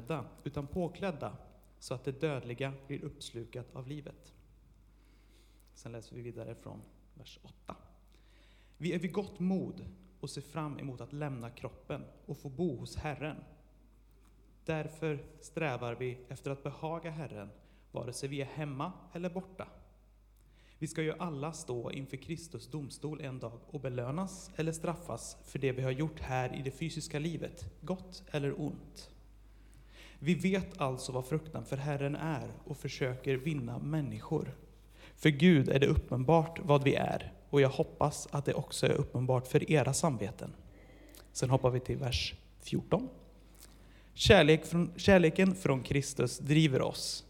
oklädda, utan påklädda, så att det dödliga blir uppslukat av livet. Sen läser vi vidare från vers 8. Vi är vid gott mod och ser fram emot att lämna kroppen och få bo hos Herren. Därför strävar vi efter att behaga Herren, vare sig vi är hemma eller borta. Vi ska ju alla stå inför Kristus domstol en dag och belönas eller straffas för det vi har gjort här i det fysiska livet, gott eller ont. Vi vet alltså vad fruktan för Herren är och försöker vinna människor. För Gud är det uppenbart vad vi är, och jag hoppas att det också är uppenbart för era samveten. Sen hoppar vi till vers 14. Kärlek från, kärleken från Kristus driver oss.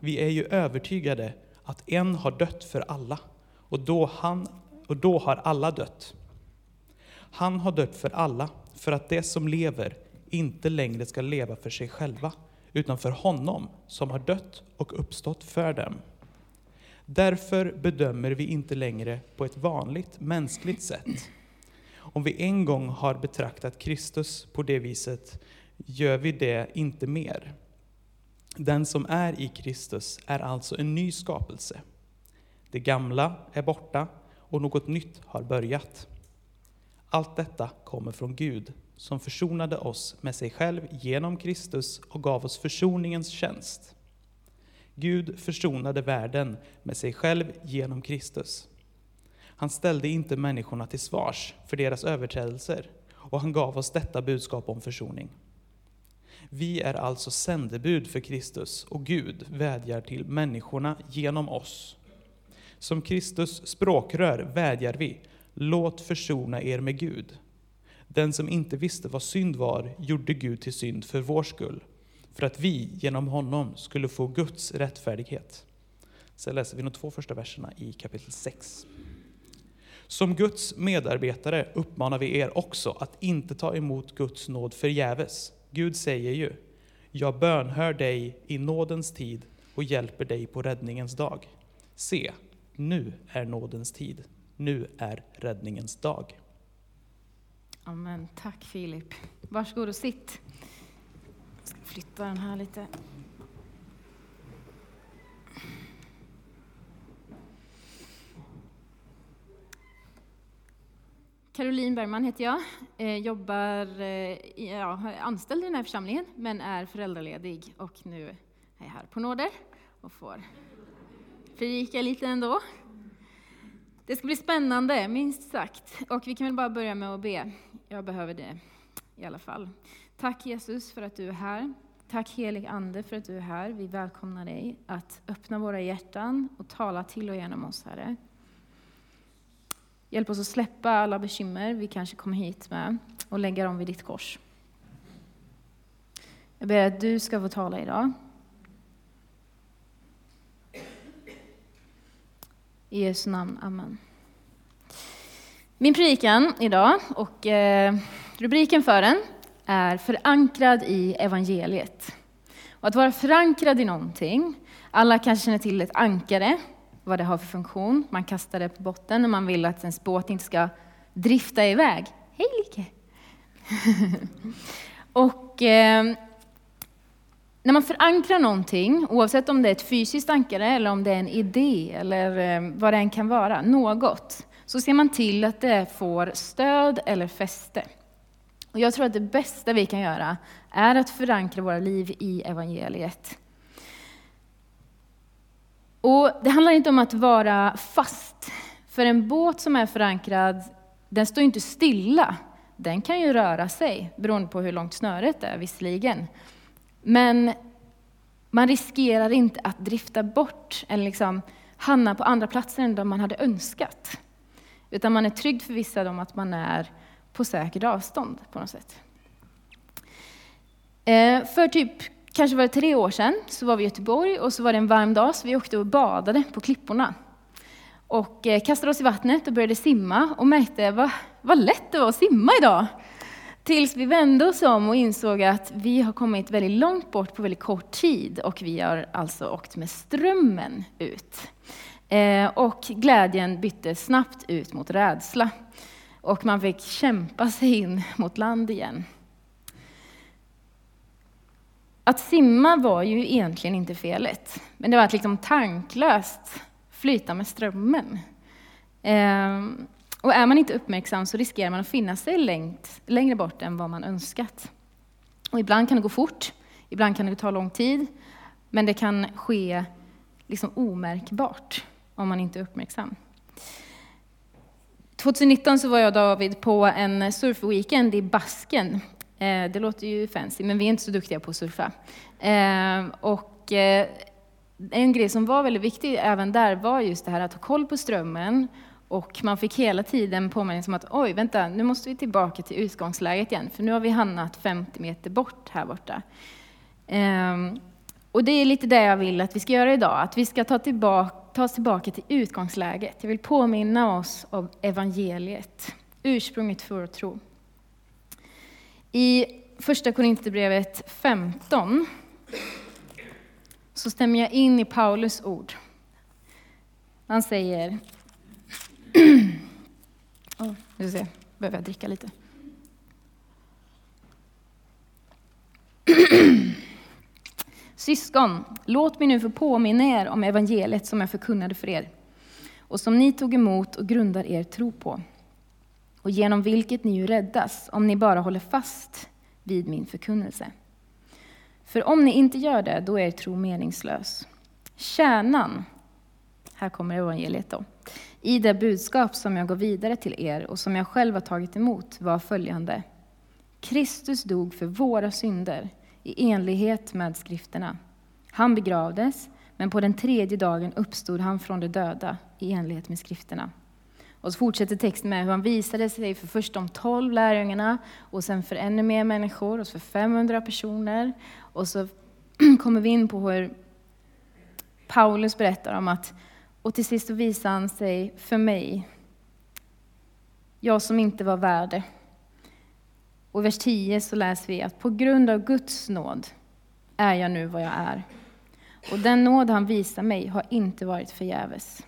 Vi är ju övertygade att en har dött för alla, och då, han, och då har alla dött. Han har dött för alla, för att det som lever inte längre ska leva för sig själva, utan för honom som har dött och uppstått för dem. Därför bedömer vi inte längre på ett vanligt mänskligt sätt. Om vi en gång har betraktat Kristus på det viset gör vi det inte mer. Den som är i Kristus är alltså en ny skapelse. Det gamla är borta och något nytt har börjat. Allt detta kommer från Gud som försonade oss med sig själv genom Kristus och gav oss försoningens tjänst. Gud försonade världen med sig själv genom Kristus. Han ställde inte människorna till svars för deras överträdelser och han gav oss detta budskap om försoning. Vi är alltså sändebud för Kristus och Gud vädjar till människorna genom oss. Som Kristus språkrör vädjar vi, låt försona er med Gud. Den som inte visste vad synd var gjorde Gud till synd för vår skull, för att vi genom honom skulle få Guds rättfärdighet. Sen läser vi de två första verserna i kapitel 6. Som Guds medarbetare uppmanar vi er också att inte ta emot Guds nåd förgäves. Gud säger ju, jag bönhör dig i nådens tid och hjälper dig på räddningens dag. Se, nu är nådens tid, nu är räddningens dag. Amen. Tack Filip. Varsågod och sitt. Jag ska flytta den här lite. Caroline Bergman heter jag. Eh, jobbar, eh, ja, är anställd i den här församlingen, men är föräldraledig och nu är jag här på nåder och får predika lite ändå. Det ska bli spännande, minst sagt. Och vi kan väl bara börja med att be. Jag behöver det i alla fall. Tack Jesus för att du är här. Tack helig Ande för att du är här. Vi välkomnar dig att öppna våra hjärtan och tala till och genom oss, Herre. Hjälp oss att släppa alla bekymmer vi kanske kommer hit med och lägga dem vid ditt kors. Jag ber att du ska få tala idag. I Jesu namn, Amen. Min predikan idag, och eh, rubriken för den, är Förankrad i evangeliet. Och att vara förankrad i någonting, alla kanske känner till ett ankare, vad det har för funktion. Man kastar det på botten när man vill att ens båt inte ska drifta iväg. Hej Like! och eh, när man förankrar någonting, oavsett om det är ett fysiskt ankare eller om det är en idé eller eh, vad det än kan vara, något, så ser man till att det får stöd eller fäste. Och jag tror att det bästa vi kan göra är att förankra våra liv i evangeliet. Och det handlar inte om att vara fast. För en båt som är förankrad, den står inte stilla. Den kan ju röra sig, beroende på hur långt snöret är visserligen. Men man riskerar inte att drifta bort eller liksom hamna på andra platser än de man hade önskat. Utan man är tryggt förvissad om att man är på säkert avstånd på något sätt. Eh, för typ kanske var det tre år sedan, så var vi i Göteborg och så var det en varm dag så vi åkte och badade på klipporna. Och eh, kastade oss i vattnet och började simma och märkte vad, vad lätt det var att simma idag. Tills vi vände oss om och insåg att vi har kommit väldigt långt bort på väldigt kort tid och vi har alltså åkt med strömmen ut. Eh, och glädjen bytte snabbt ut mot rädsla och man fick kämpa sig in mot land igen. Att simma var ju egentligen inte felet, men det var att liksom tanklöst flyta med strömmen. Ehm, och är man inte uppmärksam så riskerar man att finna sig längt, längre bort än vad man önskat. Och ibland kan det gå fort, ibland kan det ta lång tid, men det kan ske liksom omärkbart om man inte är uppmärksam. 2019 så var jag och David på en surfweekend i Basken. Eh, det låter ju fancy, men vi är inte så duktiga på att surfa. Eh, och eh, en grej som var väldigt viktig även där var just det här att ha koll på strömmen. Och man fick hela tiden påminnelse om att oj, vänta, nu måste vi tillbaka till utgångsläget igen, för nu har vi hamnat 50 meter bort här borta. Ehm, och det är lite det jag vill att vi ska göra idag, att vi ska ta, tillbaka, ta oss tillbaka till utgångsläget. Jag vill påminna oss om evangeliet, ursprunget för vår tro. I första Korinthierbrevet 15 så stämmer jag in i Paulus ord. Han säger... oh, nu se, behöver jag dricka lite. Syskon, låt mig nu få påminna er om evangeliet som jag förkunnade för er och som ni tog emot och grundar er tro på och genom vilket ni ju räddas om ni bara håller fast vid min förkunnelse. För om ni inte gör det, då är er tro meningslös. Kärnan, här kommer evangeliet då, i det budskap som jag går vidare till er och som jag själv har tagit emot var följande. Kristus dog för våra synder i enlighet med skrifterna. Han begravdes, men på den tredje dagen uppstod han från de döda i enlighet med skrifterna. Och så fortsätter texten med hur han visade sig för först de tolv lärjungarna och sen för ännu mer människor, och för 500 personer. Och så kommer vi in på hur Paulus berättar om att, och till sist visade han sig för mig, jag som inte var värd och i vers 10 så läser vi att på grund av Guds nåd är jag nu vad jag är. Och den nåd han visar mig har inte varit förgäves.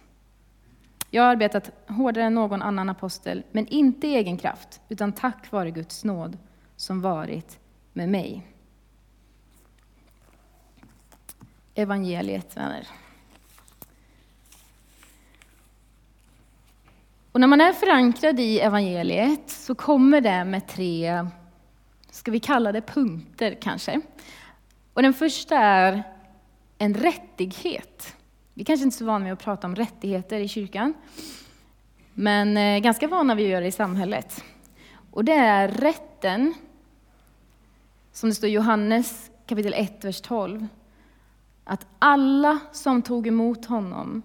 Jag har arbetat hårdare än någon annan apostel, men inte i egen kraft, utan tack vare Guds nåd som varit med mig. Evangeliet, vänner. Och när man är förankrad i evangeliet så kommer det med tre ska vi kalla det punkter kanske. Och den första är en rättighet. Vi kanske inte är så vana vid att prata om rättigheter i kyrkan, men eh, ganska vana vid att göra det i samhället. Och det är rätten, som det står i Johannes kapitel 1, vers 12, att alla som tog emot honom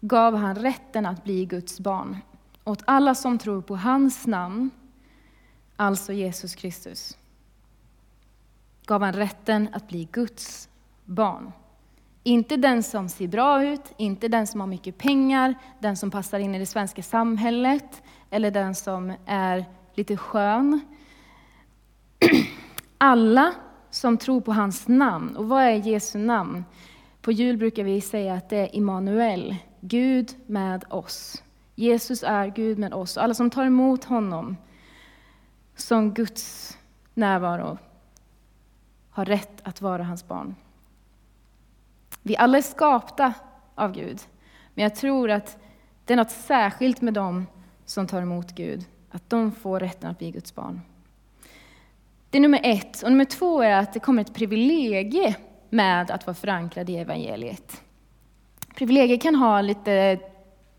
gav han rätten att bli Guds barn. Åt alla som tror på hans namn alltså Jesus Kristus, gav han rätten att bli Guds barn. Inte den som ser bra ut, inte den som har mycket pengar, den som passar in i det svenska samhället, eller den som är lite skön. Alla som tror på hans namn. Och vad är Jesu namn? På jul brukar vi säga att det är Immanuel, Gud med oss. Jesus är Gud med oss. Alla som tar emot honom som Guds närvaro har rätt att vara hans barn. Vi alla är skapta av Gud, men jag tror att det är något särskilt med dem som tar emot Gud, att de får rätten att bli Guds barn. Det är nummer ett. Och nummer två är att det kommer ett privilegie med att vara förankrad i evangeliet. Privilegier kan ha lite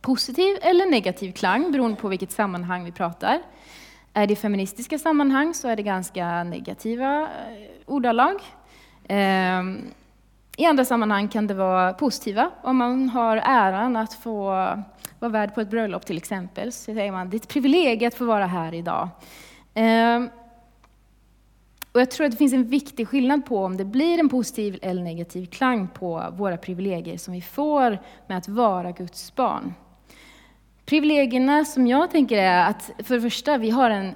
positiv eller negativ klang beroende på vilket sammanhang vi pratar. Är det i feministiska sammanhang så är det ganska negativa eh, ordalag. Ehm, I andra sammanhang kan det vara positiva. Om man har äran att få vara värd på ett bröllop till exempel, så säger man det är ett privilegium att få vara här idag. Ehm, och jag tror att det finns en viktig skillnad på om det blir en positiv eller negativ klang på våra privilegier som vi får med att vara Guds barn. Privilegierna som jag tänker är att för det första, vi har en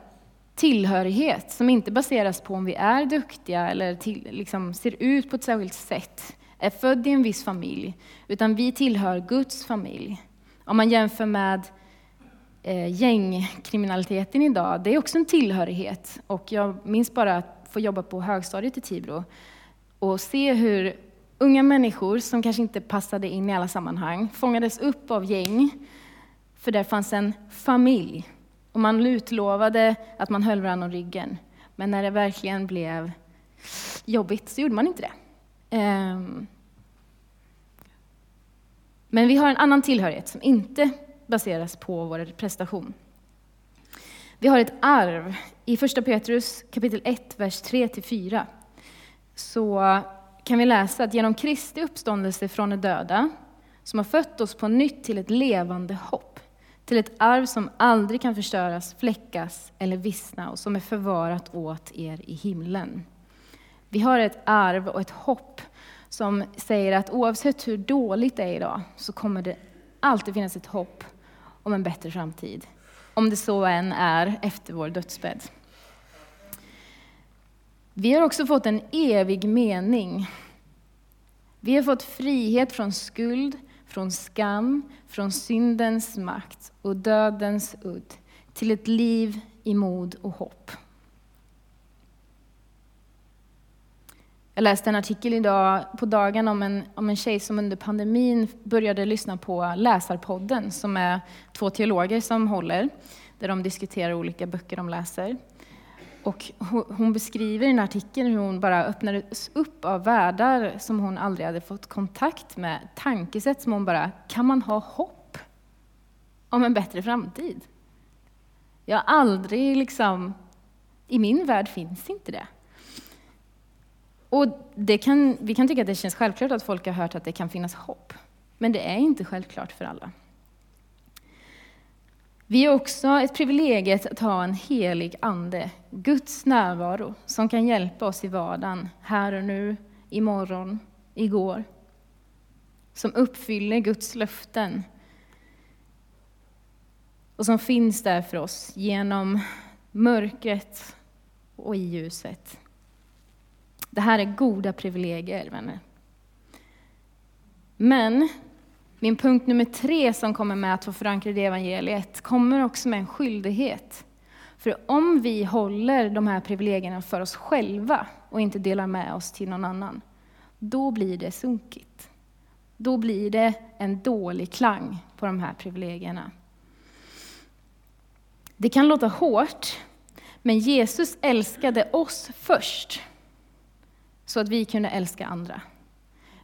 tillhörighet som inte baseras på om vi är duktiga eller till, liksom ser ut på ett särskilt sätt, är född i en viss familj, utan vi tillhör Guds familj. Om man jämför med eh, gängkriminaliteten idag, det är också en tillhörighet. Och jag minns bara att få jobba på högstadiet i Tibro, och se hur unga människor som kanske inte passade in i alla sammanhang fångades upp av gäng, för där fanns en familj. Och man utlovade att man höll varandra om ryggen. Men när det verkligen blev jobbigt så gjorde man inte det. Ehm. Men vi har en annan tillhörighet som inte baseras på vår prestation. Vi har ett arv. I första Petrus kapitel 1, vers 3-4 så kan vi läsa att genom Kristi uppståndelse från de döda, som har fött oss på nytt till ett levande hopp, till ett arv som aldrig kan förstöras, fläckas eller vissna och som är förvarat åt er i himlen. Vi har ett arv och ett hopp som säger att oavsett hur dåligt det är idag så kommer det alltid finnas ett hopp om en bättre framtid. Om det så än är efter vår dödsbädd. Vi har också fått en evig mening. Vi har fått frihet från skuld, från skam, från syndens makt och dödens udd till ett liv i mod och hopp. Jag läste en artikel idag på dagen om en, om en tjej som under pandemin började lyssna på Läsarpodden, som är två teologer som håller, där de diskuterar olika böcker de läser. Och hon beskriver i en artikel hur hon bara öppnades upp av världar som hon aldrig hade fått kontakt med. Tankesätt som hon bara, kan man ha hopp om en bättre framtid? Jag har aldrig liksom, i min värld finns inte det. Och det kan, vi kan tycka att det känns självklart att folk har hört att det kan finnas hopp. Men det är inte självklart för alla. Vi har också ett privilegium att ha en helig ande, Guds närvaro, som kan hjälpa oss i vardagen, här och nu, imorgon, igår. Som uppfyller Guds löften. Och som finns där för oss genom mörkret och i ljuset. Det här är goda privilegier, vänner. Men min punkt nummer tre som kommer med att få förankrad i evangeliet kommer också med en skyldighet. För om vi håller de här privilegierna för oss själva och inte delar med oss till någon annan, då blir det sunkigt. Då blir det en dålig klang på de här privilegierna. Det kan låta hårt, men Jesus älskade oss först så att vi kunde älska andra.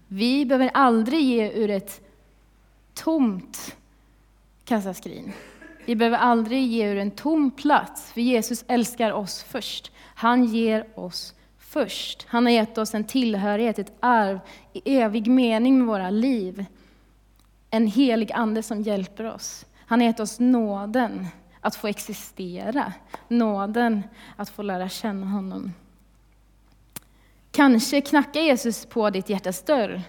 Vi behöver aldrig ge ur ett tomt kassaskrin. Vi behöver aldrig ge ur en tom plats, för Jesus älskar oss först. Han ger oss först. Han har gett oss en tillhörighet, ett arv i evig mening med våra liv. En helig ande som hjälper oss. Han har gett oss nåden att få existera, nåden att få lära känna honom. Kanske knackar Jesus på ditt hjärtas dörr.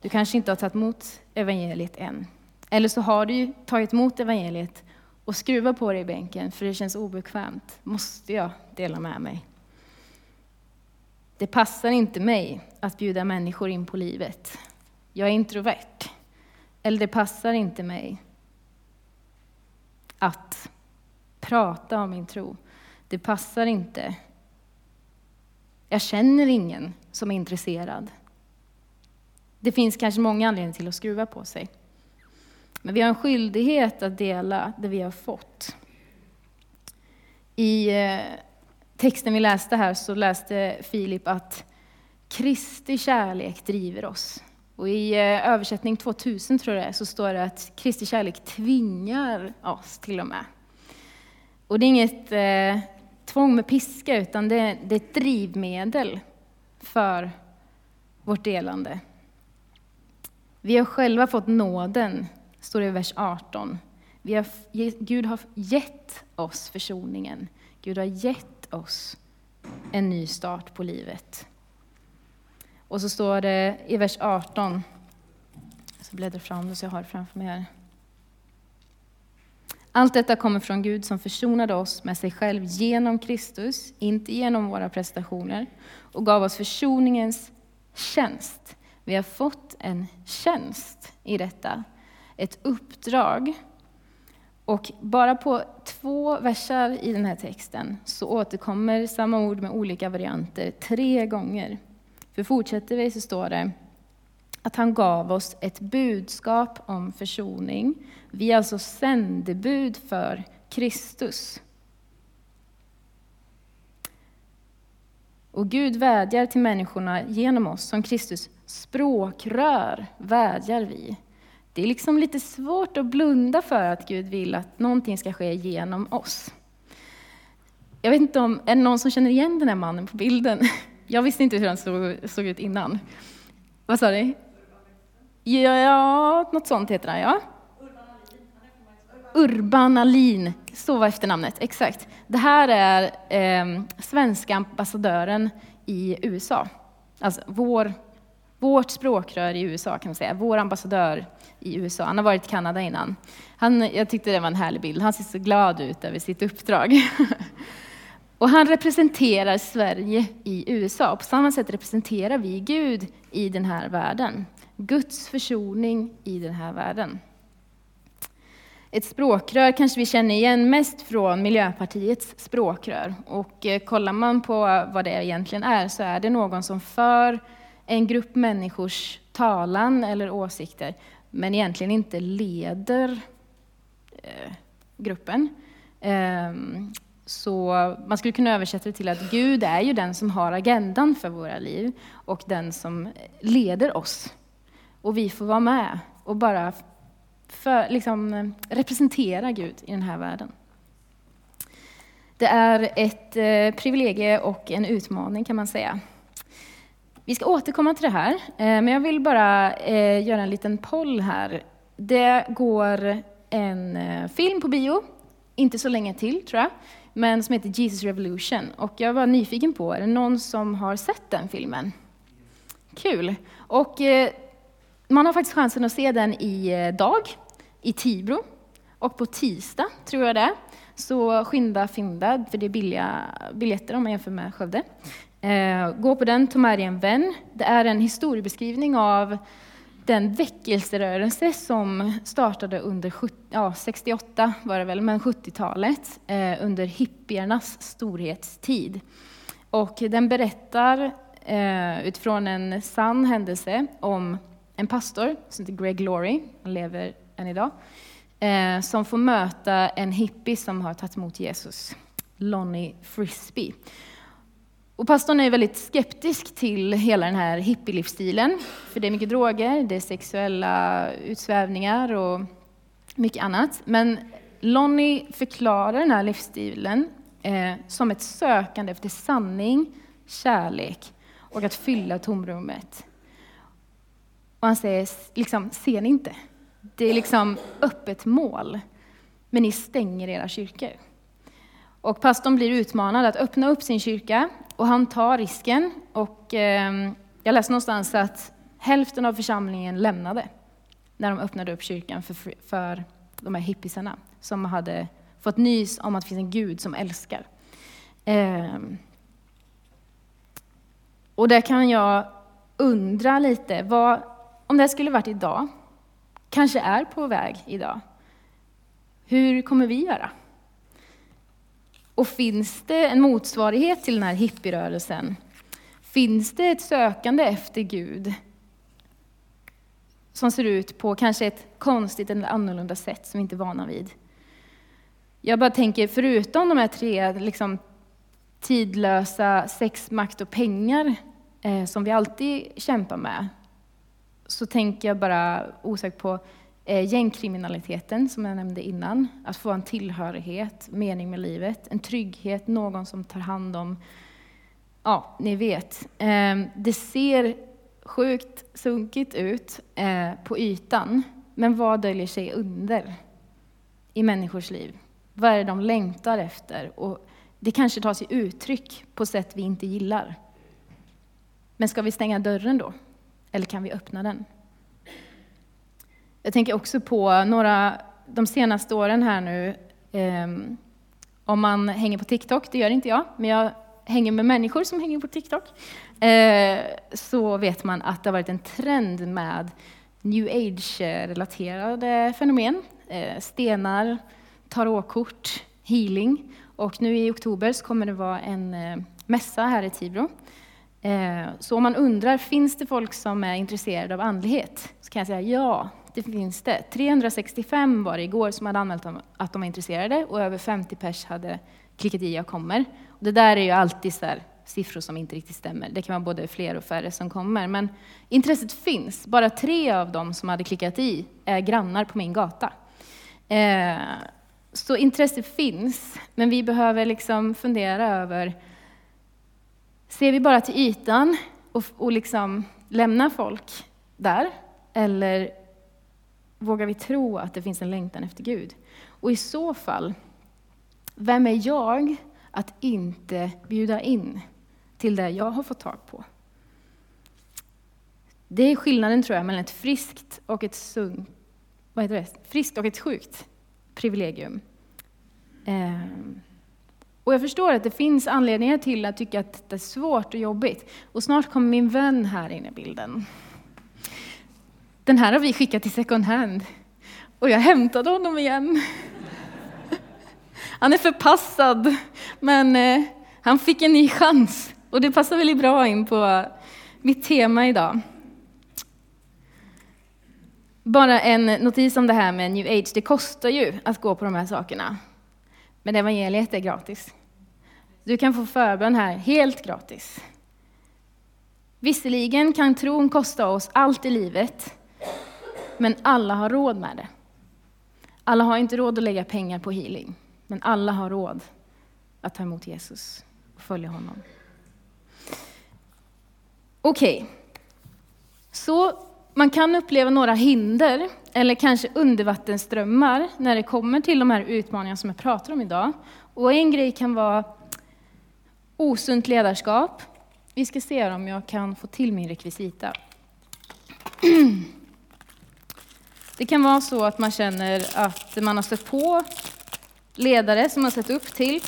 Du kanske inte har tagit emot evangeliet än. Eller så har du tagit emot evangeliet och skruvar på dig i bänken för det känns obekvämt. Måste jag dela med mig? Det passar inte mig att bjuda människor in på livet. Jag är introvert. Eller det passar inte mig att prata om min tro. Det passar inte jag känner ingen som är intresserad. Det finns kanske många anledningar till att skruva på sig. Men vi har en skyldighet att dela det vi har fått. I eh, texten vi läste här så läste Filip att Kristi kärlek driver oss. Och i eh, översättning 2000 tror jag det är, så står det att Kristi kärlek tvingar oss till och med. Och det är inget eh, tvång med piska, utan det, det är ett drivmedel för vårt delande. Vi har själva fått nåden, står det i vers 18. Vi har, Gud har gett oss försoningen. Gud har gett oss en ny start på livet. Och så står det i vers 18, så bläddrar fram det så jag har det framför mig här. Allt detta kommer från Gud som försonade oss med sig själv genom Kristus, inte genom våra prestationer, och gav oss försoningens tjänst. Vi har fått en tjänst i detta, ett uppdrag. Och bara på två versar i den här texten så återkommer samma ord med olika varianter tre gånger. För fortsätter vi så står det att han gav oss ett budskap om försoning. Vi är alltså sändebud för Kristus. Och Gud vädjar till människorna genom oss som Kristus språkrör vädjar vi. Det är liksom lite svårt att blunda för att Gud vill att någonting ska ske genom oss. Jag vet inte om, är det någon som känner igen den här mannen på bilden? Jag visste inte hur han såg, såg ut innan. Vad sa du? Ja, något sånt heter han, ja. Urban Alin, så var efternamnet, exakt. Det här är eh, svenska ambassadören i USA. Alltså vår, vårt språkrör i USA kan man säga, vår ambassadör i USA. Han har varit i Kanada innan. Han, jag tyckte det var en härlig bild, han ser så glad ut över sitt uppdrag. Och han representerar Sverige i USA. och På samma sätt representerar vi Gud i den här världen. Guds försoning i den här världen. Ett språkrör kanske vi känner igen mest från Miljöpartiets språkrör. Och eh, kollar man på vad det egentligen är så är det någon som för en grupp människors talan eller åsikter, men egentligen inte leder eh, gruppen. Eh, så man skulle kunna översätta det till att Gud är ju den som har agendan för våra liv och den som leder oss. Och vi får vara med och bara för, liksom, representera Gud i den här världen. Det är ett eh, privilegie och en utmaning kan man säga. Vi ska återkomma till det här, eh, men jag vill bara eh, göra en liten poll här. Det går en eh, film på bio, inte så länge till tror jag, men som heter Jesus Revolution. Och jag var nyfiken på, är det någon som har sett den filmen? Kul! Och man har faktiskt chansen att se den i dag, i Tibro. Och på tisdag, tror jag det så skynda fynda, för det är billiga biljetter om man jämför med Skövde. Eh, gå på den, ta med dig en vän. Det är en historiebeskrivning av den väckelserörelse som startade under ja, 68 var det väl, men 70-talet, eh, under hippiernas storhetstid. Och den berättar eh, utifrån en sann händelse om en pastor som heter Greg Laurie, han lever än idag, eh, som får möta en hippie som har tagit emot Jesus, Lonnie Frisbee. Och pastorn är väldigt skeptisk till hela den här hippielivsstilen, för det är mycket droger, det är sexuella utsvävningar och mycket annat. Men Lonnie förklarar den här livsstilen eh, som ett sökande efter sanning, kärlek och att fylla tomrummet. Och han säger, liksom, ser ni inte? Det är liksom öppet mål, men ni stänger era kyrkor. Och pastorn blir utmanad att öppna upp sin kyrka och han tar risken. Och, eh, jag läste någonstans att hälften av församlingen lämnade när de öppnade upp kyrkan för, för de här hippisarna som hade fått nys om att det finns en Gud som älskar. Eh, och där kan jag undra lite, vad, om det här skulle varit idag, kanske är på väg idag, hur kommer vi göra? Och finns det en motsvarighet till den här hippierörelsen? Finns det ett sökande efter Gud som ser ut på kanske ett konstigt eller annorlunda sätt som vi inte är vana vid? Jag bara tänker, förutom de här tre liksom, tidlösa sex, makt och pengar eh, som vi alltid kämpar med, så tänker jag bara osökt på Eh, gängkriminaliteten som jag nämnde innan. Att få en tillhörighet, mening med livet, en trygghet, någon som tar hand om, ja, ni vet. Ehm, det ser sjukt sunkigt ut eh, på ytan, men vad döljer sig under i människors liv? Vad är det de längtar efter? Och det kanske tar sig uttryck på sätt vi inte gillar. Men ska vi stänga dörren då? Eller kan vi öppna den? Jag tänker också på några, de senaste åren här nu, eh, om man hänger på TikTok, det gör inte jag, men jag hänger med människor som hänger på TikTok, eh, så vet man att det har varit en trend med new age-relaterade fenomen. Eh, stenar, tarotkort, healing. Och nu i oktober så kommer det vara en eh, mässa här i Tibro. Eh, så om man undrar, finns det folk som är intresserade av andlighet? Så kan jag säga ja, det finns det. 365 var det igår som hade anmält att de var intresserade och över 50 pers hade klickat i jag kommer. Och det där är ju alltid så siffror som inte riktigt stämmer. Det kan vara både fler och färre som kommer. Men intresset finns. Bara tre av dem som hade klickat i är grannar på min gata. Eh, så intresset finns, men vi behöver liksom fundera över, ser vi bara till ytan och, och liksom lämnar folk där? Eller vågar vi tro att det finns en längtan efter Gud? Och i så fall, vem är jag att inte bjuda in till det jag har fått tag på? Det är skillnaden tror jag mellan ett friskt och ett sunt, vad heter det? Friskt och ett sjukt privilegium. Ehm, och jag förstår att det finns anledningar till att tycka att det är svårt och jobbigt. Och snart kommer min vän här in i bilden. Den här har vi skickat till second hand. Och jag hämtade honom igen. Han är förpassad, men eh, han fick en ny chans. Och det passar väldigt bra in på mitt tema idag. Bara en notis om det här med new age. Det kostar ju att gå på de här sakerna. Men evangeliet är gratis. Du kan få förbön här helt gratis. Visserligen kan tron kosta oss allt i livet, men alla har råd med det. Alla har inte råd att lägga pengar på healing, men alla har råd att ta emot Jesus och följa honom. Okej, okay. så man kan uppleva några hinder, eller kanske undervattensströmmar, när det kommer till de här utmaningarna som jag pratar om idag. Och en grej kan vara osunt ledarskap. Vi ska se om jag kan få till min rekvisita. Det kan vara så att man känner att man har stött på ledare som man sett upp till,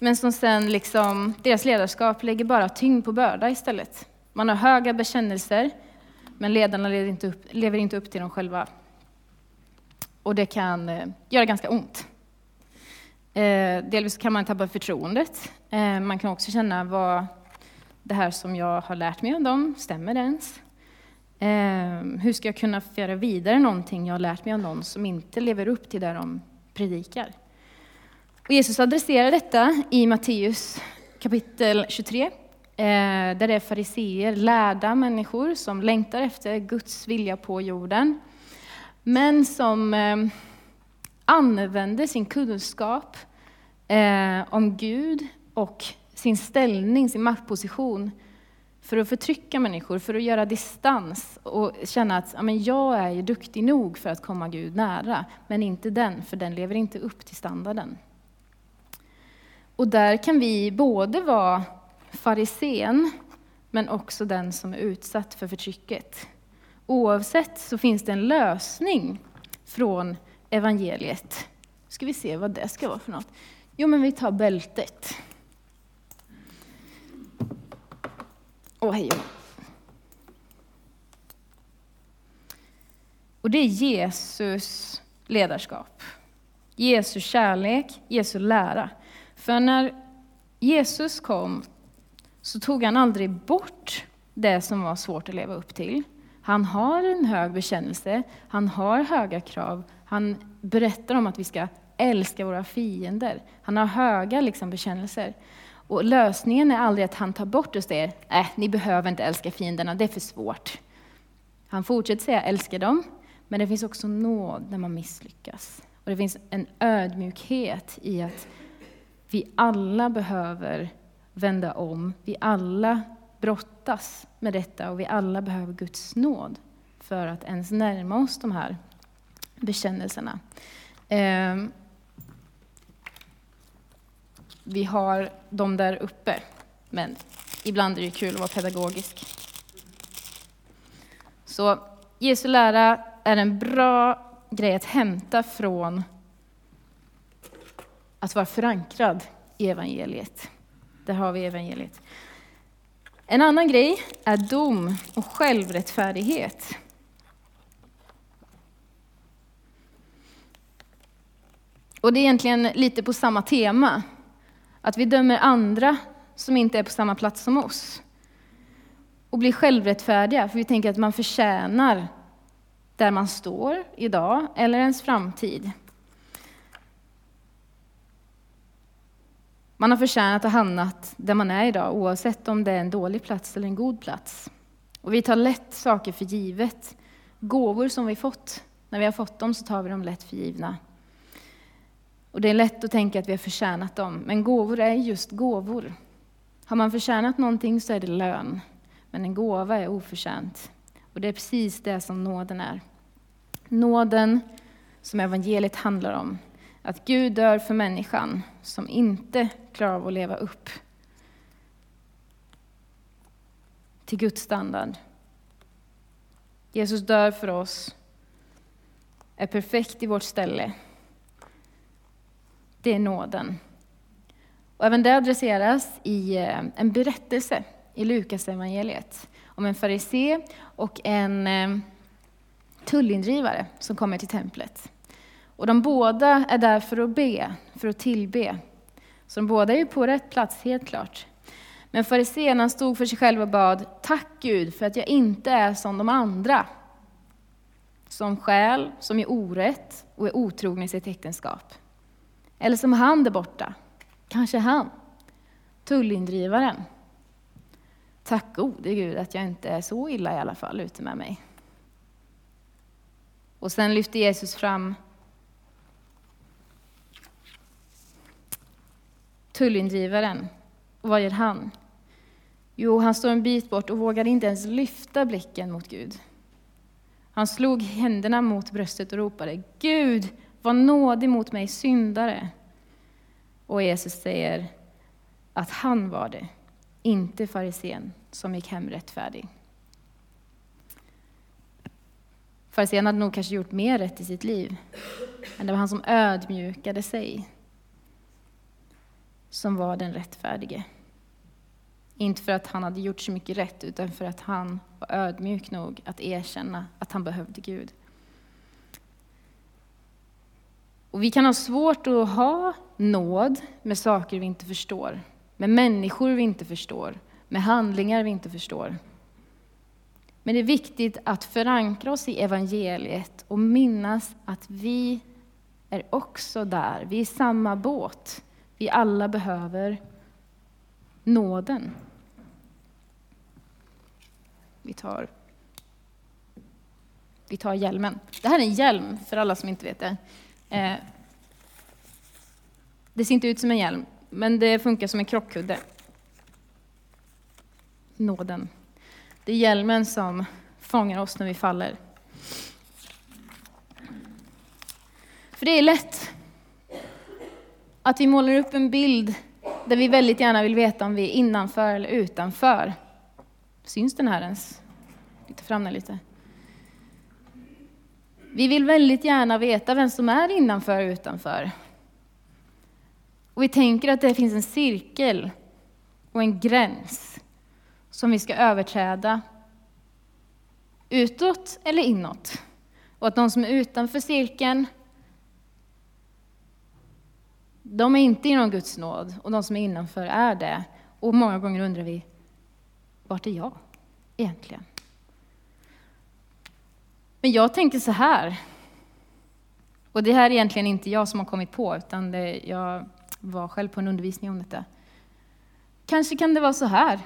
men som sen liksom, deras ledarskap lägger bara tyngd på börda istället. Man har höga bekännelser, men ledarna lever inte upp, lever inte upp till dem själva. Och det kan eh, göra ganska ont. Eh, delvis kan man tappa förtroendet. Eh, man kan också känna vad det här som jag har lärt mig om dem, stämmer det ens? Eh, hur ska jag kunna föra vidare någonting jag har lärt mig av någon som inte lever upp till det de predikar? Och Jesus adresserar detta i Matteus kapitel 23, Eh, där det är fariseer, lärda människor som längtar efter Guds vilja på jorden, men som eh, använder sin kunskap eh, om Gud och sin ställning, sin maktposition för att förtrycka människor, för att göra distans och känna att ja, men jag är ju duktig nog för att komma Gud nära, men inte den, för den lever inte upp till standarden. Och där kan vi både vara farisén, men också den som är utsatt för förtrycket. Oavsett så finns det en lösning från evangeliet. Ska vi se vad det ska vara för något. Jo, men vi tar bältet. Och hej Och det är Jesus ledarskap. Jesu kärlek, Jesu lära. För när Jesus kom så tog han aldrig bort det som var svårt att leva upp till. Han har en hög bekännelse, han har höga krav, han berättar om att vi ska älska våra fiender. Han har höga liksom, bekännelser. Och lösningen är aldrig att han tar bort och säger, äh, ni behöver inte älska fienderna, det är för svårt. Han fortsätter säga, älska dem, men det finns också nåd när man misslyckas. Och det finns en ödmjukhet i att vi alla behöver vända om. Vi alla brottas med detta och vi alla behöver Guds nåd för att ens närma oss de här bekännelserna. Ehm, vi har dem där uppe, men ibland är det kul att vara pedagogisk. Så Jesu lära är en bra grej att hämta från att vara förankrad i evangeliet. Där har vi evangeliet. En annan grej är dom och självrättfärdighet. Och det är egentligen lite på samma tema. Att vi dömer andra som inte är på samma plats som oss. Och blir självrättfärdiga, för vi tänker att man förtjänar där man står idag, eller ens framtid. Man har förtjänat att hamnat där man är idag, oavsett om det är en dålig plats eller en god plats. Och vi tar lätt saker för givet. Gåvor som vi fått, när vi har fått dem så tar vi dem lätt för givna. Och det är lätt att tänka att vi har förtjänat dem, men gåvor är just gåvor. Har man förtjänat någonting så är det lön, men en gåva är oförtjänt. Och det är precis det som nåden är. Nåden, som evangeliet handlar om, att Gud dör för människan som inte klarar av att leva upp till Guds standard. Jesus dör för oss, är perfekt i vårt ställe. Det är nåden. Och även det adresseras i eh, en berättelse i Lukas evangeliet om en farisé och en eh, tullindrivare som kommer till templet. Och de båda är där för att be, för att tillbe. Så de båda är ju på rätt plats, helt klart. Men farisén stod för sig själv och bad, tack Gud för att jag inte är som de andra. Som själ, som är orätt och är otrogen i sitt äktenskap. Eller som han där borta, kanske han, tullindrivaren. Tack gode Gud att jag inte är så illa i alla fall ute med mig. Och sen lyfter Jesus fram tullindrivaren. Och vad gör han? Jo, han står en bit bort och vågar inte ens lyfta blicken mot Gud. Han slog händerna mot bröstet och ropade Gud, var nådig mot mig syndare. Och Jesus säger att han var det, inte farisén som gick hem rättfärdig. Farisén hade nog kanske gjort mer rätt i sitt liv, men det var han som ödmjukade sig som var den rättfärdige. Inte för att han hade gjort så mycket rätt, utan för att han var ödmjuk nog att erkänna att han behövde Gud. Och vi kan ha svårt att ha nåd med saker vi inte förstår, med människor vi inte förstår, med handlingar vi inte förstår. Men det är viktigt att förankra oss i evangeliet och minnas att vi är också där, vi är i samma båt. Vi alla behöver nåden. Vi tar, vi tar hjälmen. Det här är en hjälm, för alla som inte vet det. Eh, det ser inte ut som en hjälm, men det funkar som en krockkudde. Nåden. Det är hjälmen som fångar oss när vi faller. För det är lätt att vi målar upp en bild där vi väldigt gärna vill veta om vi är innanför eller utanför. Syns den här ens? Ta fram den lite. Vi vill väldigt gärna veta vem som är innanför och utanför. Och vi tänker att det finns en cirkel och en gräns som vi ska överträda utåt eller inåt. Och att de som är utanför cirkeln de är inte inom Guds nåd och de som är innanför är det. Och många gånger undrar vi, vart är jag egentligen? Men jag tänker så här, och det här är egentligen inte jag som har kommit på, utan det, jag var själv på en undervisning om detta. Kanske kan det vara så här.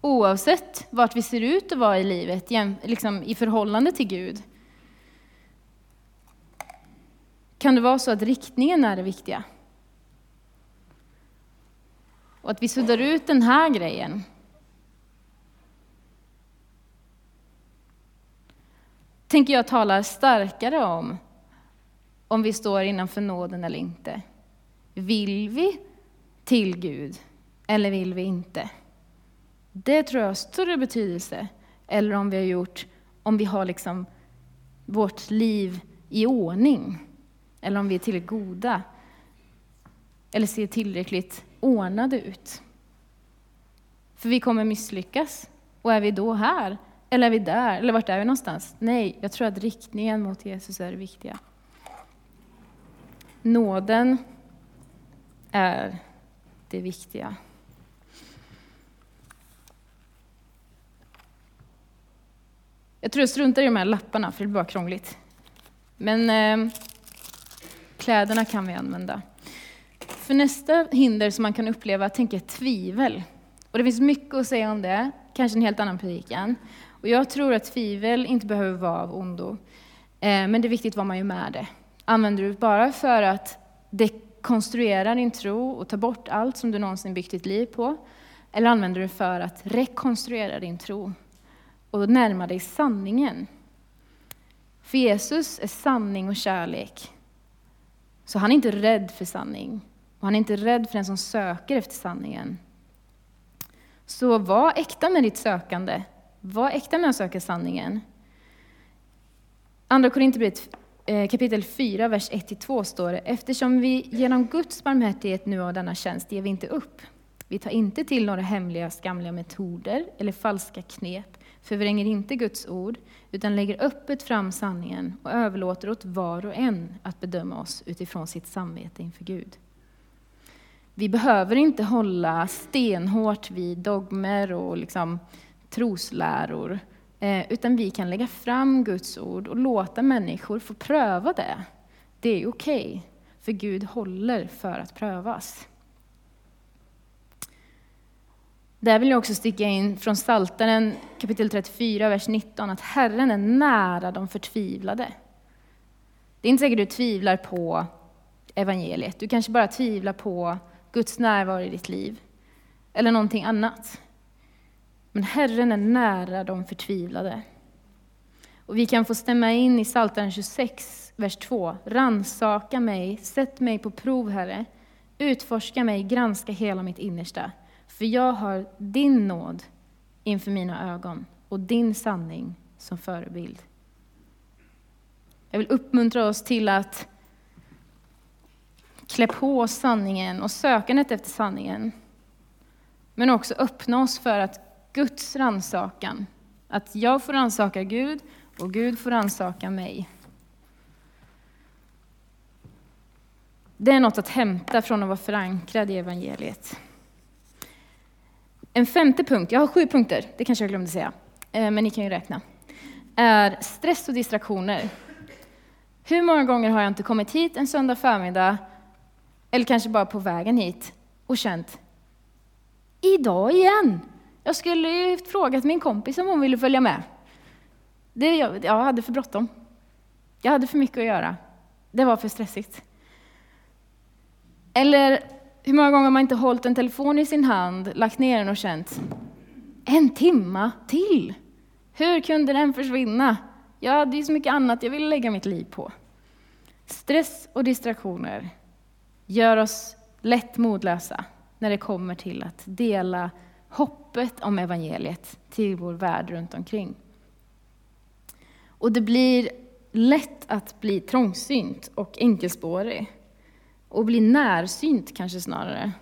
Oavsett vart vi ser ut att vara i livet, liksom i förhållande till Gud, kan det vara så att riktningen är det viktiga? Och att vi suddar ut den här grejen. Tänker jag talar starkare om, om vi står innanför nåden eller inte. Vill vi till Gud eller vill vi inte? Det tror jag har större betydelse, eller om vi har gjort, om vi har liksom vårt liv i ordning eller om vi är tillräckligt goda, eller ser tillräckligt ordnade ut. För vi kommer misslyckas. Och är vi då här, Eller är vi där? Eller vart är vi någonstans? Nej, jag tror att riktningen mot Jesus är det viktiga. Nåden är det viktiga. Jag tror jag struntar i de här lapparna, för det blir bara krångligt. Men eh, kläderna kan vi använda. För nästa hinder som man kan uppleva tänker jag tvivel. Och det finns mycket att säga om det, kanske en helt annan predikan. Och jag tror att tvivel inte behöver vara av ondo. Eh, men det är viktigt vad man gör med det. Använder du det bara för att dekonstruera din tro och ta bort allt som du någonsin byggt ditt liv på? Eller använder du det för att rekonstruera din tro och närma dig sanningen? För Jesus är sanning och kärlek. Så han är inte rädd för sanning. Och han är inte rädd för den som söker efter sanningen. Så var äkta med ditt sökande. Var äkta med att söka sanningen. Andra Korinthierbrevet eh, kapitel 4, vers 1-2 står det, eftersom vi genom Guds barmhärtighet nu har denna tjänst ger vi inte upp. Vi tar inte till några hemliga, skamliga metoder eller falska knep, förvränger inte Guds ord, utan lägger öppet fram sanningen och överlåter åt var och en att bedöma oss utifrån sitt samvete inför Gud. Vi behöver inte hålla stenhårt vid dogmer och liksom trosläror, eh, utan vi kan lägga fram Guds ord och låta människor få pröva det. Det är okej, okay, för Gud håller för att prövas. Där vill jag också sticka in från Psaltaren kapitel 34, vers 19, att Herren är nära de förtvivlade. Det är inte säkert du tvivlar på evangeliet, du kanske bara tvivlar på Guds närvaro i ditt liv, eller någonting annat. Men Herren är nära de förtvivlade. Och vi kan få stämma in i Psaltaren 26, vers 2. Ransaka mig, sätt mig på prov, Herre. Utforska mig, granska hela mitt innersta. För jag har din nåd inför mina ögon och din sanning som förebild. Jag vill uppmuntra oss till att klä på sanningen och sökandet efter sanningen. Men också öppna oss för att Guds ransakan, att jag får ansaka Gud och Gud får ansaka mig. Det är något att hämta från att vara förankrad i evangeliet. En femte punkt, jag har sju punkter, det kanske jag glömde säga, eh, men ni kan ju räkna, är stress och distraktioner. Hur många gånger har jag inte kommit hit en söndag förmiddag, eller kanske bara på vägen hit, och känt, idag igen! Jag skulle ju frågat min kompis om hon ville följa med. Det, jag, jag hade för bråttom. Jag hade för mycket att göra. Det var för stressigt. Eller hur många gånger har man inte hållit en telefon i sin hand, lagt ner den och känt en timma till? Hur kunde den försvinna? Jag hade ju så mycket annat jag ville lägga mitt liv på. Stress och distraktioner gör oss lätt modlösa när det kommer till att dela hoppet om evangeliet till vår värld runt omkring. Och det blir lätt att bli trångsynt och enkelspårig och bli närsynt kanske snarare.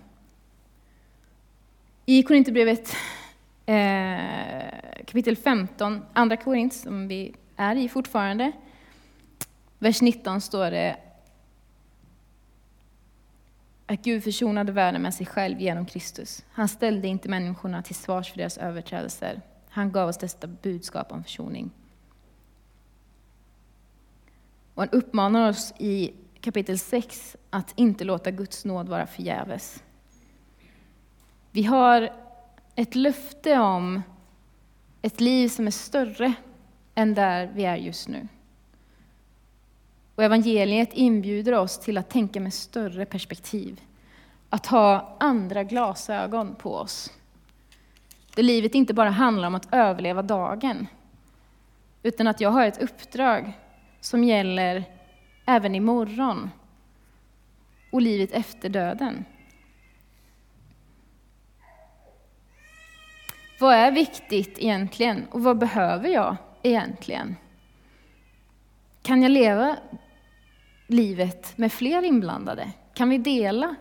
I Korinthierbrevet eh, kapitel 15, andra Korint, som vi är i fortfarande, vers 19 står det att Gud försonade världen med sig själv genom Kristus. Han ställde inte människorna till svars för deras överträdelser. Han gav oss detta budskap om försoning. Och han uppmanar oss i kapitel 6 att inte låta Guds nåd vara förgäves. Vi har ett löfte om ett liv som är större än där vi är just nu. Och evangeliet inbjuder oss till att tänka med större perspektiv. Att ha andra glasögon på oss. Där livet inte bara handlar om att överleva dagen, utan att jag har ett uppdrag som gäller även imorgon och livet efter döden. Vad är viktigt egentligen och vad behöver jag egentligen? Kan jag leva livet med fler inblandade? Kan vi dela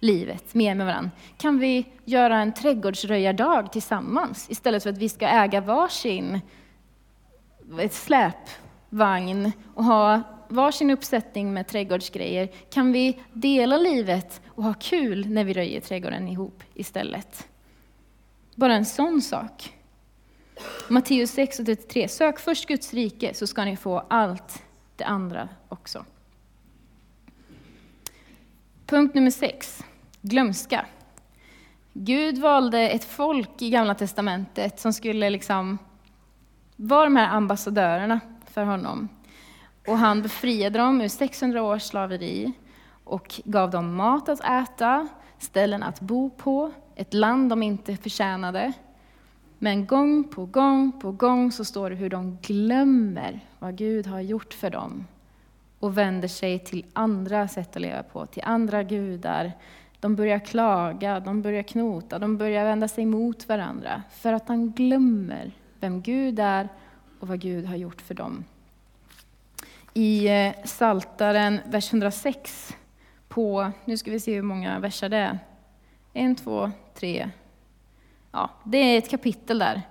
livet mer med varandra? Kan vi göra en trädgårdsröjardag tillsammans istället för att vi ska äga varsin ett släpvagn och ha varsin uppsättning med trädgårdsgrejer? Kan vi dela livet och ha kul när vi röjer trädgården ihop istället? Bara en sån sak. Matteus 6 och 33. Sök först Guds rike så ska ni få allt det andra också. Punkt nummer 6. Glömska. Gud valde ett folk i Gamla Testamentet som skulle liksom vara de här ambassadörerna för honom. Och han befriade dem ur 600 års slaveri och gav dem mat att äta, ställen att bo på, ett land de inte förtjänade. Men gång på gång på gång så står det hur de glömmer vad Gud har gjort för dem och vänder sig till andra sätt att leva på, till andra gudar. De börjar klaga, de börjar knota, de börjar vända sig mot varandra för att de glömmer vem Gud är och vad Gud har gjort för dem. I eh, Saltaren vers 106 på, nu ska vi se hur många verser det är. En, två, tre. Ja, det är ett kapitel där,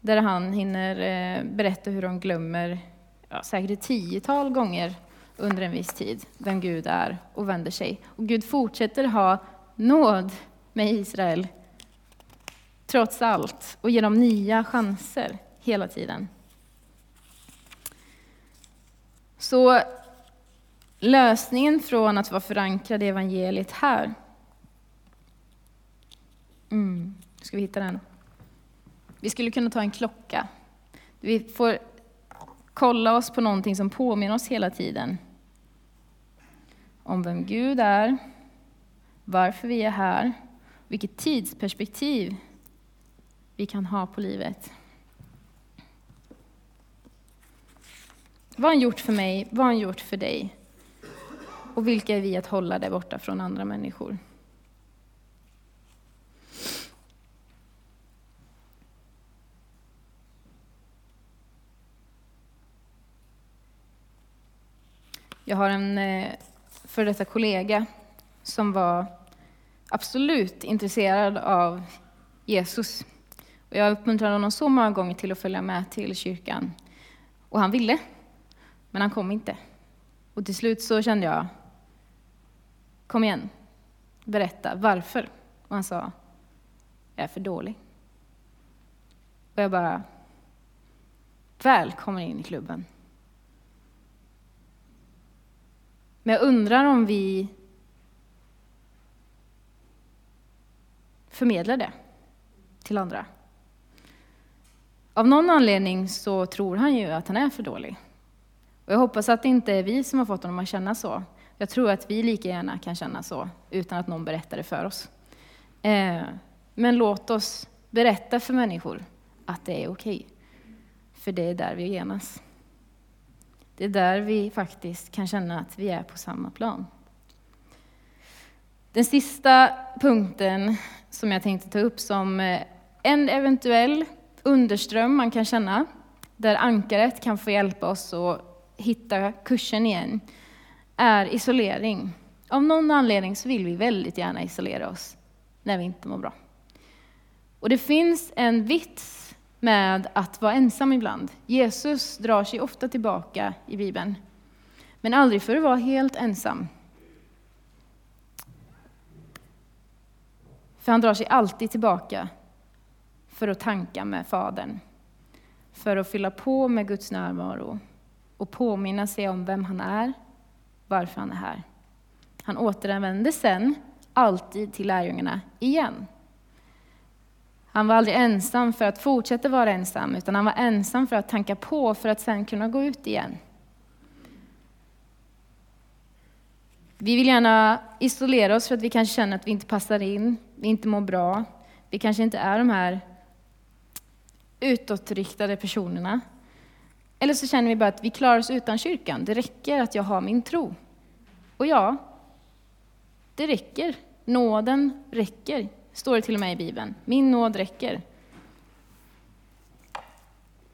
där han hinner eh, berätta hur de glömmer, ja, säkert ett tiotal gånger under en viss tid, vem Gud är och vänder sig. Och Gud fortsätter ha nåd med Israel, trots allt, och ger dem nya chanser hela tiden. Så lösningen från att vara förankrad i evangeliet här, mm, ska vi hitta den? Vi skulle kunna ta en klocka. Vi får kolla oss på någonting som påminner oss hela tiden om vem Gud är, varför vi är här, vilket tidsperspektiv vi kan ha på livet. Vad har han gjort för mig? Vad har han gjort för dig? Och vilka är vi att hålla där borta från andra människor? Jag har en eh, för detta kollega som var absolut intresserad av Jesus. Och jag uppmuntrade honom så många gånger till att följa med till kyrkan. Och han ville, men han kom inte. Och till slut så kände jag, kom igen, berätta varför. Och han sa, jag är för dålig. Och jag bara, välkommen in i klubben. Men jag undrar om vi förmedlar det till andra. Av någon anledning så tror han ju att han är för dålig. Och jag hoppas att det inte är vi som har fått honom att känna så. Jag tror att vi lika gärna kan känna så, utan att någon berättar det för oss. Eh, men låt oss berätta för människor att det är okej. Okay. För det är där vi genas. Det är där vi faktiskt kan känna att vi är på samma plan. Den sista punkten som jag tänkte ta upp som eh, en eventuell underström man kan känna, där ankaret kan få hjälpa oss att hitta kursen igen, är isolering. Av någon anledning så vill vi väldigt gärna isolera oss när vi inte mår bra. Och det finns en vits med att vara ensam ibland. Jesus drar sig ofta tillbaka i Bibeln, men aldrig för att vara helt ensam. För han drar sig alltid tillbaka för att tanka med Fadern, för att fylla på med Guds närvaro och påminna sig om vem han är, varför han är här. Han återvänder sen alltid till lärjungarna igen. Han var aldrig ensam för att fortsätta vara ensam, utan han var ensam för att tanka på för att sen kunna gå ut igen. Vi vill gärna isolera oss för att vi kanske känner att vi inte passar in, vi inte mår bra. Vi kanske inte är de här utåtriktade personerna. Eller så känner vi bara att vi klarar oss utan kyrkan. Det räcker att jag har min tro. Och ja, det räcker. Nåden räcker står det till och med i Bibeln. Min nåd räcker.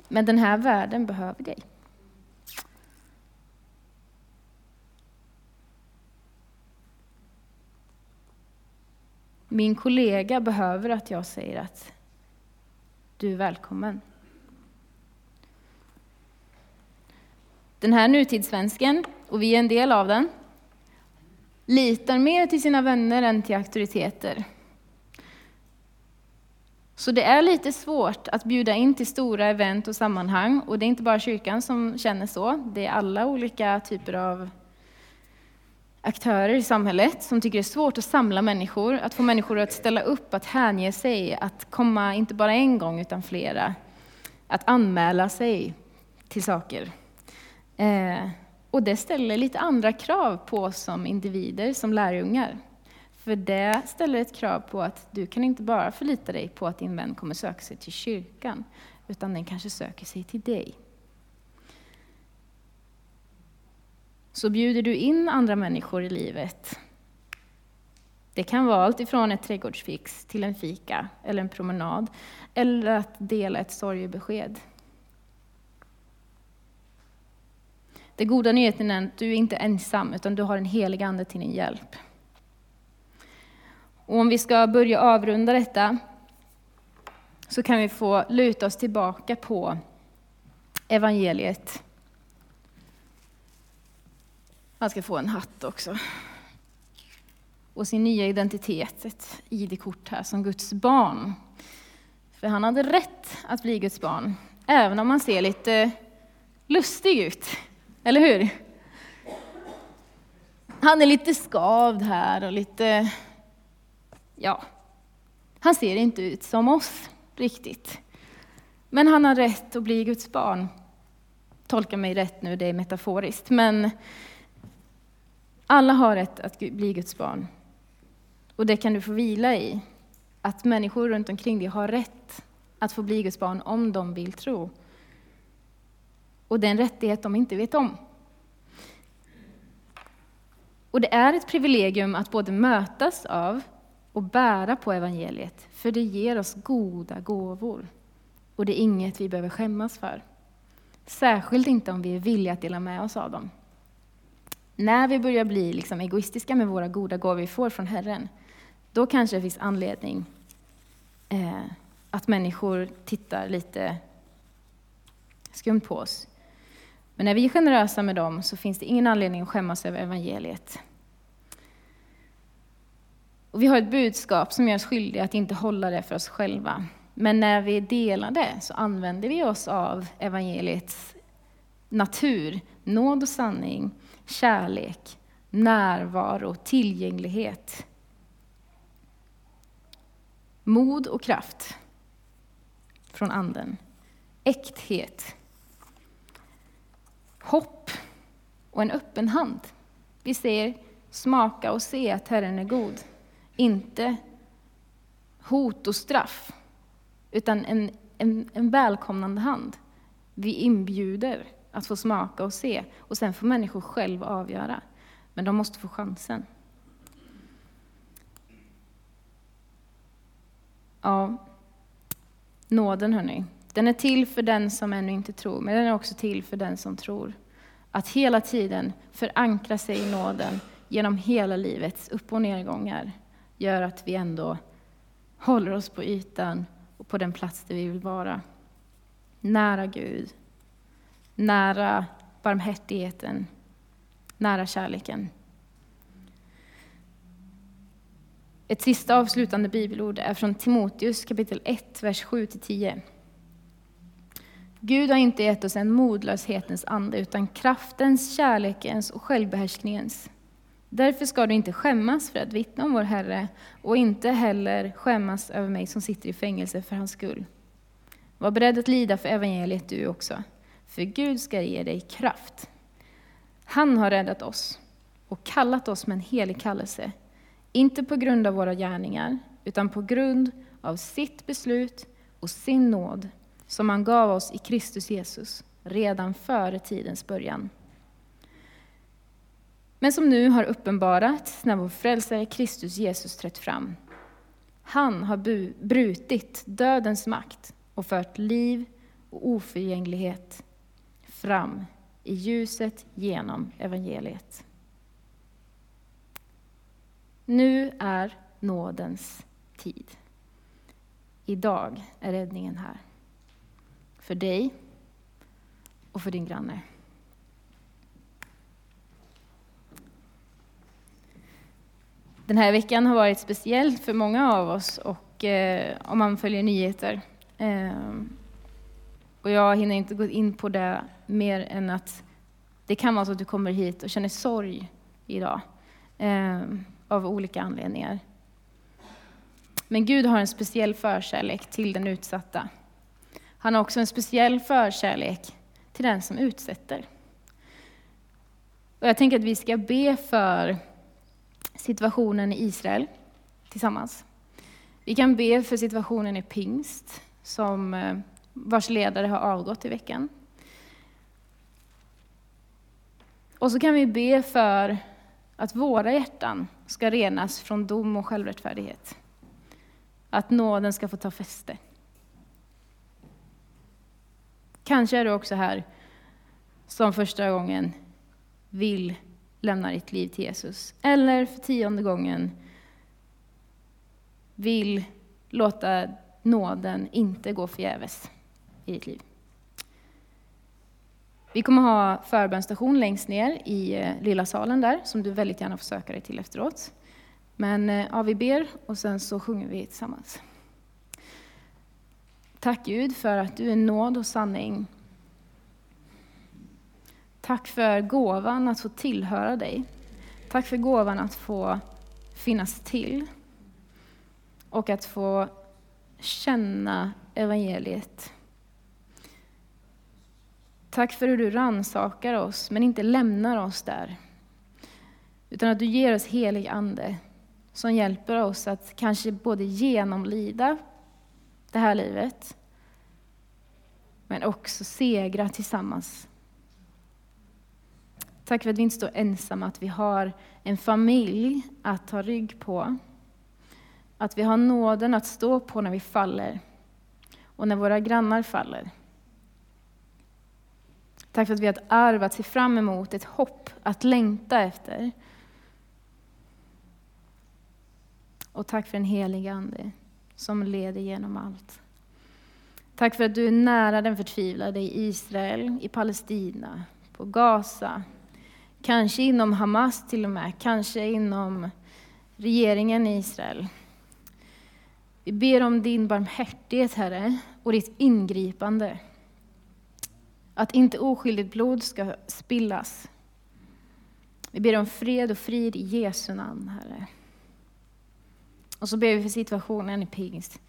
Men den här världen behöver dig. Min kollega behöver att jag säger att du är välkommen. Den här nutidssvensken, och vi är en del av den, litar mer till sina vänner än till auktoriteter. Så det är lite svårt att bjuda in till stora event och sammanhang. Och det är inte bara kyrkan som känner så, det är alla olika typer av aktörer i samhället som tycker det är svårt att samla människor, att få människor att ställa upp, att hänge sig, att komma inte bara en gång utan flera. Att anmäla sig till saker. Eh, och det ställer lite andra krav på oss som individer, som lärjungar. För det ställer ett krav på att du kan inte bara förlita dig på att din vän kommer söka sig till kyrkan, utan den kanske söker sig till dig. Så bjuder du in andra människor i livet. Det kan vara allt ifrån ett trädgårdsfix till en fika eller en promenad, eller att dela ett sorgebesked. Den goda nyheten är att du är inte är ensam, utan du har en helig Ande till din hjälp. Och om vi ska börja avrunda detta så kan vi få luta oss tillbaka på evangeliet. Han ska få en hatt också. Och sin nya identitet, ett ID-kort här som Guds barn. För han hade rätt att bli Guds barn, även om han ser lite lustig ut. Eller hur? Han är lite skavd här och lite ja, han ser inte ut som oss riktigt. Men han har rätt att bli Guds barn. Tolka mig rätt nu, det är metaforiskt. Men alla har rätt att bli Guds barn. Och det kan du få vila i. Att människor runt omkring dig har rätt att få bli Guds barn om de vill tro. Och det är en rättighet de inte vet om. Och det är ett privilegium att både mötas av och bära på evangeliet, för det ger oss goda gåvor. Och det är inget vi behöver skämmas för. Särskilt inte om vi är villiga att dela med oss av dem. När vi börjar bli liksom egoistiska med våra goda gåvor vi får från Herren, då kanske det finns anledning eh, att människor tittar lite skumt på oss. Men när vi är generösa med dem så finns det ingen anledning att skämmas över evangeliet. Och vi har ett budskap som gör oss skyldiga att inte hålla det för oss själva. Men när vi delar det så använder vi oss av evangeliets natur, nåd och sanning, kärlek, närvaro, tillgänglighet. Mod och kraft från Anden. Äkthet. Hopp och en öppen hand. Vi säger, smaka och se att Herren är god inte hot och straff, utan en, en, en välkomnande hand. Vi inbjuder att få smaka och se, och sen får människor själva avgöra. Men de måste få chansen. Ja, nåden hörni. Den är till för den som ännu inte tror, men den är också till för den som tror. Att hela tiden förankra sig i nåden genom hela livets upp och nedgångar gör att vi ändå håller oss på ytan och på den plats där vi vill vara. Nära Gud, nära barmhärtigheten, nära kärleken. Ett sista avslutande bibelord är från Timoteus kapitel 1, vers 7-10. Gud har inte gett oss en modlöshetens ande, utan kraftens, kärlekens och självbehärskningens. Därför ska du inte skämmas för att vittna om vår Herre och inte heller skämmas över mig som sitter i fängelse för hans skull. Var beredd att lida för evangeliet du också, för Gud ska ge dig kraft. Han har räddat oss och kallat oss med en helig kallelse, inte på grund av våra gärningar, utan på grund av sitt beslut och sin nåd, som han gav oss i Kristus Jesus redan före tidens början men som nu har uppenbarats när vår frälsare Kristus Jesus trätt fram. Han har brutit dödens makt och fört liv och oförgänglighet fram i ljuset genom evangeliet. Nu är nådens tid. Idag är räddningen här. För dig och för din granne. Den här veckan har varit speciell för många av oss och eh, om man följer nyheter. Eh, och jag hinner inte gå in på det mer än att det kan vara så att du kommer hit och känner sorg idag eh, av olika anledningar. Men Gud har en speciell förkärlek till den utsatta. Han har också en speciell förkärlek till den som utsätter. Och jag tänker att vi ska be för situationen i Israel tillsammans. Vi kan be för situationen i pingst, som, eh, vars ledare har avgått i veckan. Och så kan vi be för att våra hjärtan ska renas från dom och självrättfärdighet. Att nåden ska få ta fäste. Kanske är du också här som första gången vill lämnar ditt liv till Jesus. Eller för tionde gången vill låta nåden inte gå förgäves i ditt liv. Vi kommer ha förbönsstation längst ner i eh, lilla salen där, som du väldigt gärna får söka dig till efteråt. Men eh, ja, vi ber och sen så sjunger vi tillsammans. Tack Gud för att du är nåd och sanning. Tack för gåvan att få tillhöra dig. Tack för gåvan att få finnas till. Och att få känna evangeliet. Tack för hur du ransakar oss, men inte lämnar oss där. Utan att du ger oss helig Ande, som hjälper oss att kanske både genomlida det här livet, men också segra tillsammans. Tack för att vi inte står ensamma, att vi har en familj att ta rygg på. Att vi har nåden att stå på när vi faller och när våra grannar faller. Tack för att vi har ett arv att se fram emot, ett hopp att längta efter. Och tack för en helig Ande som leder genom allt. Tack för att du är nära den förtvivlade i Israel, i Palestina, på Gaza, kanske inom Hamas till och med, kanske inom regeringen i Israel. Vi ber om din barmhärtighet, Herre, och ditt ingripande. Att inte oskyldigt blod ska spillas. Vi ber om fred och frid i Jesu namn, Herre. Och så ber vi för situationen i pingst.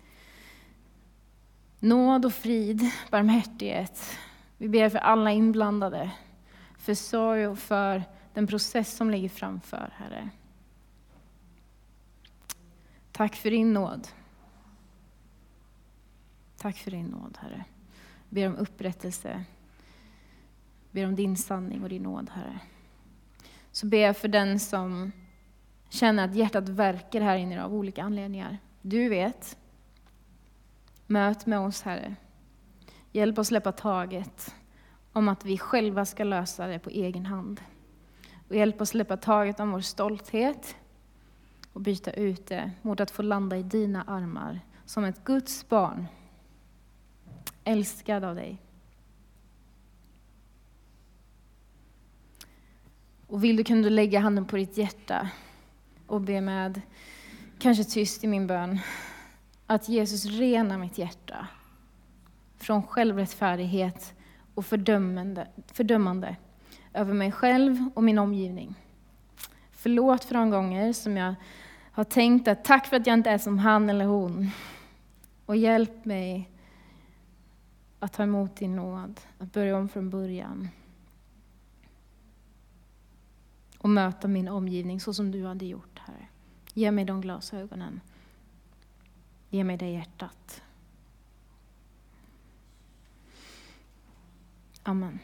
Nåd och frid, barmhärtighet. Vi ber för alla inblandade, för sorg och för den process som ligger framför, Herre. Tack för din nåd. Tack för din nåd, Herre. Ber om upprättelse. Ber om din sanning och din nåd, Herre. Så ber jag för den som känner att hjärtat verkar här inne av olika anledningar. Du vet. Möt med oss, Herre. Hjälp oss släppa taget om att vi själva ska lösa det på egen hand. Och hjälp oss släppa taget om vår stolthet och byta ut det mot att få landa i dina armar som ett Guds barn, älskad av dig. Och vill du kan du lägga handen på ditt hjärta och be med, kanske tyst i min bön, att Jesus rena mitt hjärta från självrättfärdighet och fördömande, fördömande över mig själv och min omgivning. Förlåt för de gånger som jag har tänkt att tack för att jag inte är som han eller hon. Och hjälp mig att ta emot din nåd, att börja om från början. Och möta min omgivning så som du hade gjort, Herre. Ge mig de glasögonen. Ge mig det hjärtat. Amen.